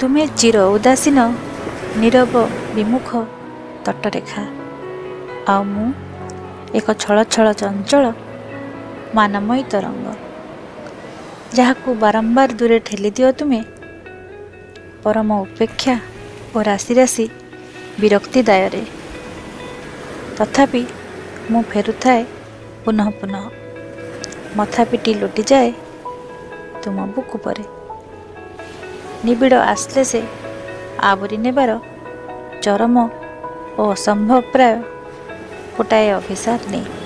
ତୁମେ ଚିର ଉଦାସୀନ ନୀରବ ବିମୁଖ ତଟରେଖା। ଆଉ ମୁଁ ଏକ ଛଳ ଛଳ ଚଞ୍ଚଳ ମାନମୟୀ ତରଙ୍ଗ। ଯାହାକୁ ବାରମ୍ବାର ଦୂରେ ଠେଲିଦିଅ ତୁମେ ପରମ ଉପେକ୍ଷା ଓ ରାଶି ରାଶି ବିରକ୍ତି ଦାୟରେ। ତଥାପି ମୁଁ ଫେରୁଥାଏ ପୁନଃ ପୁନଃ। ମଥା ପିଟି ଲୋଟିଯାଏ ତୁମ ବୁକୁ ପରେ ନିବିଡ଼ ଆସିଲେ ସେ ଆବରି ନେବାର ଚରମ ଓ ଅସମ୍ଭବ ପ୍ରାୟ ଗୋଟାଏ ଅଭିଶାପ ନେଇ।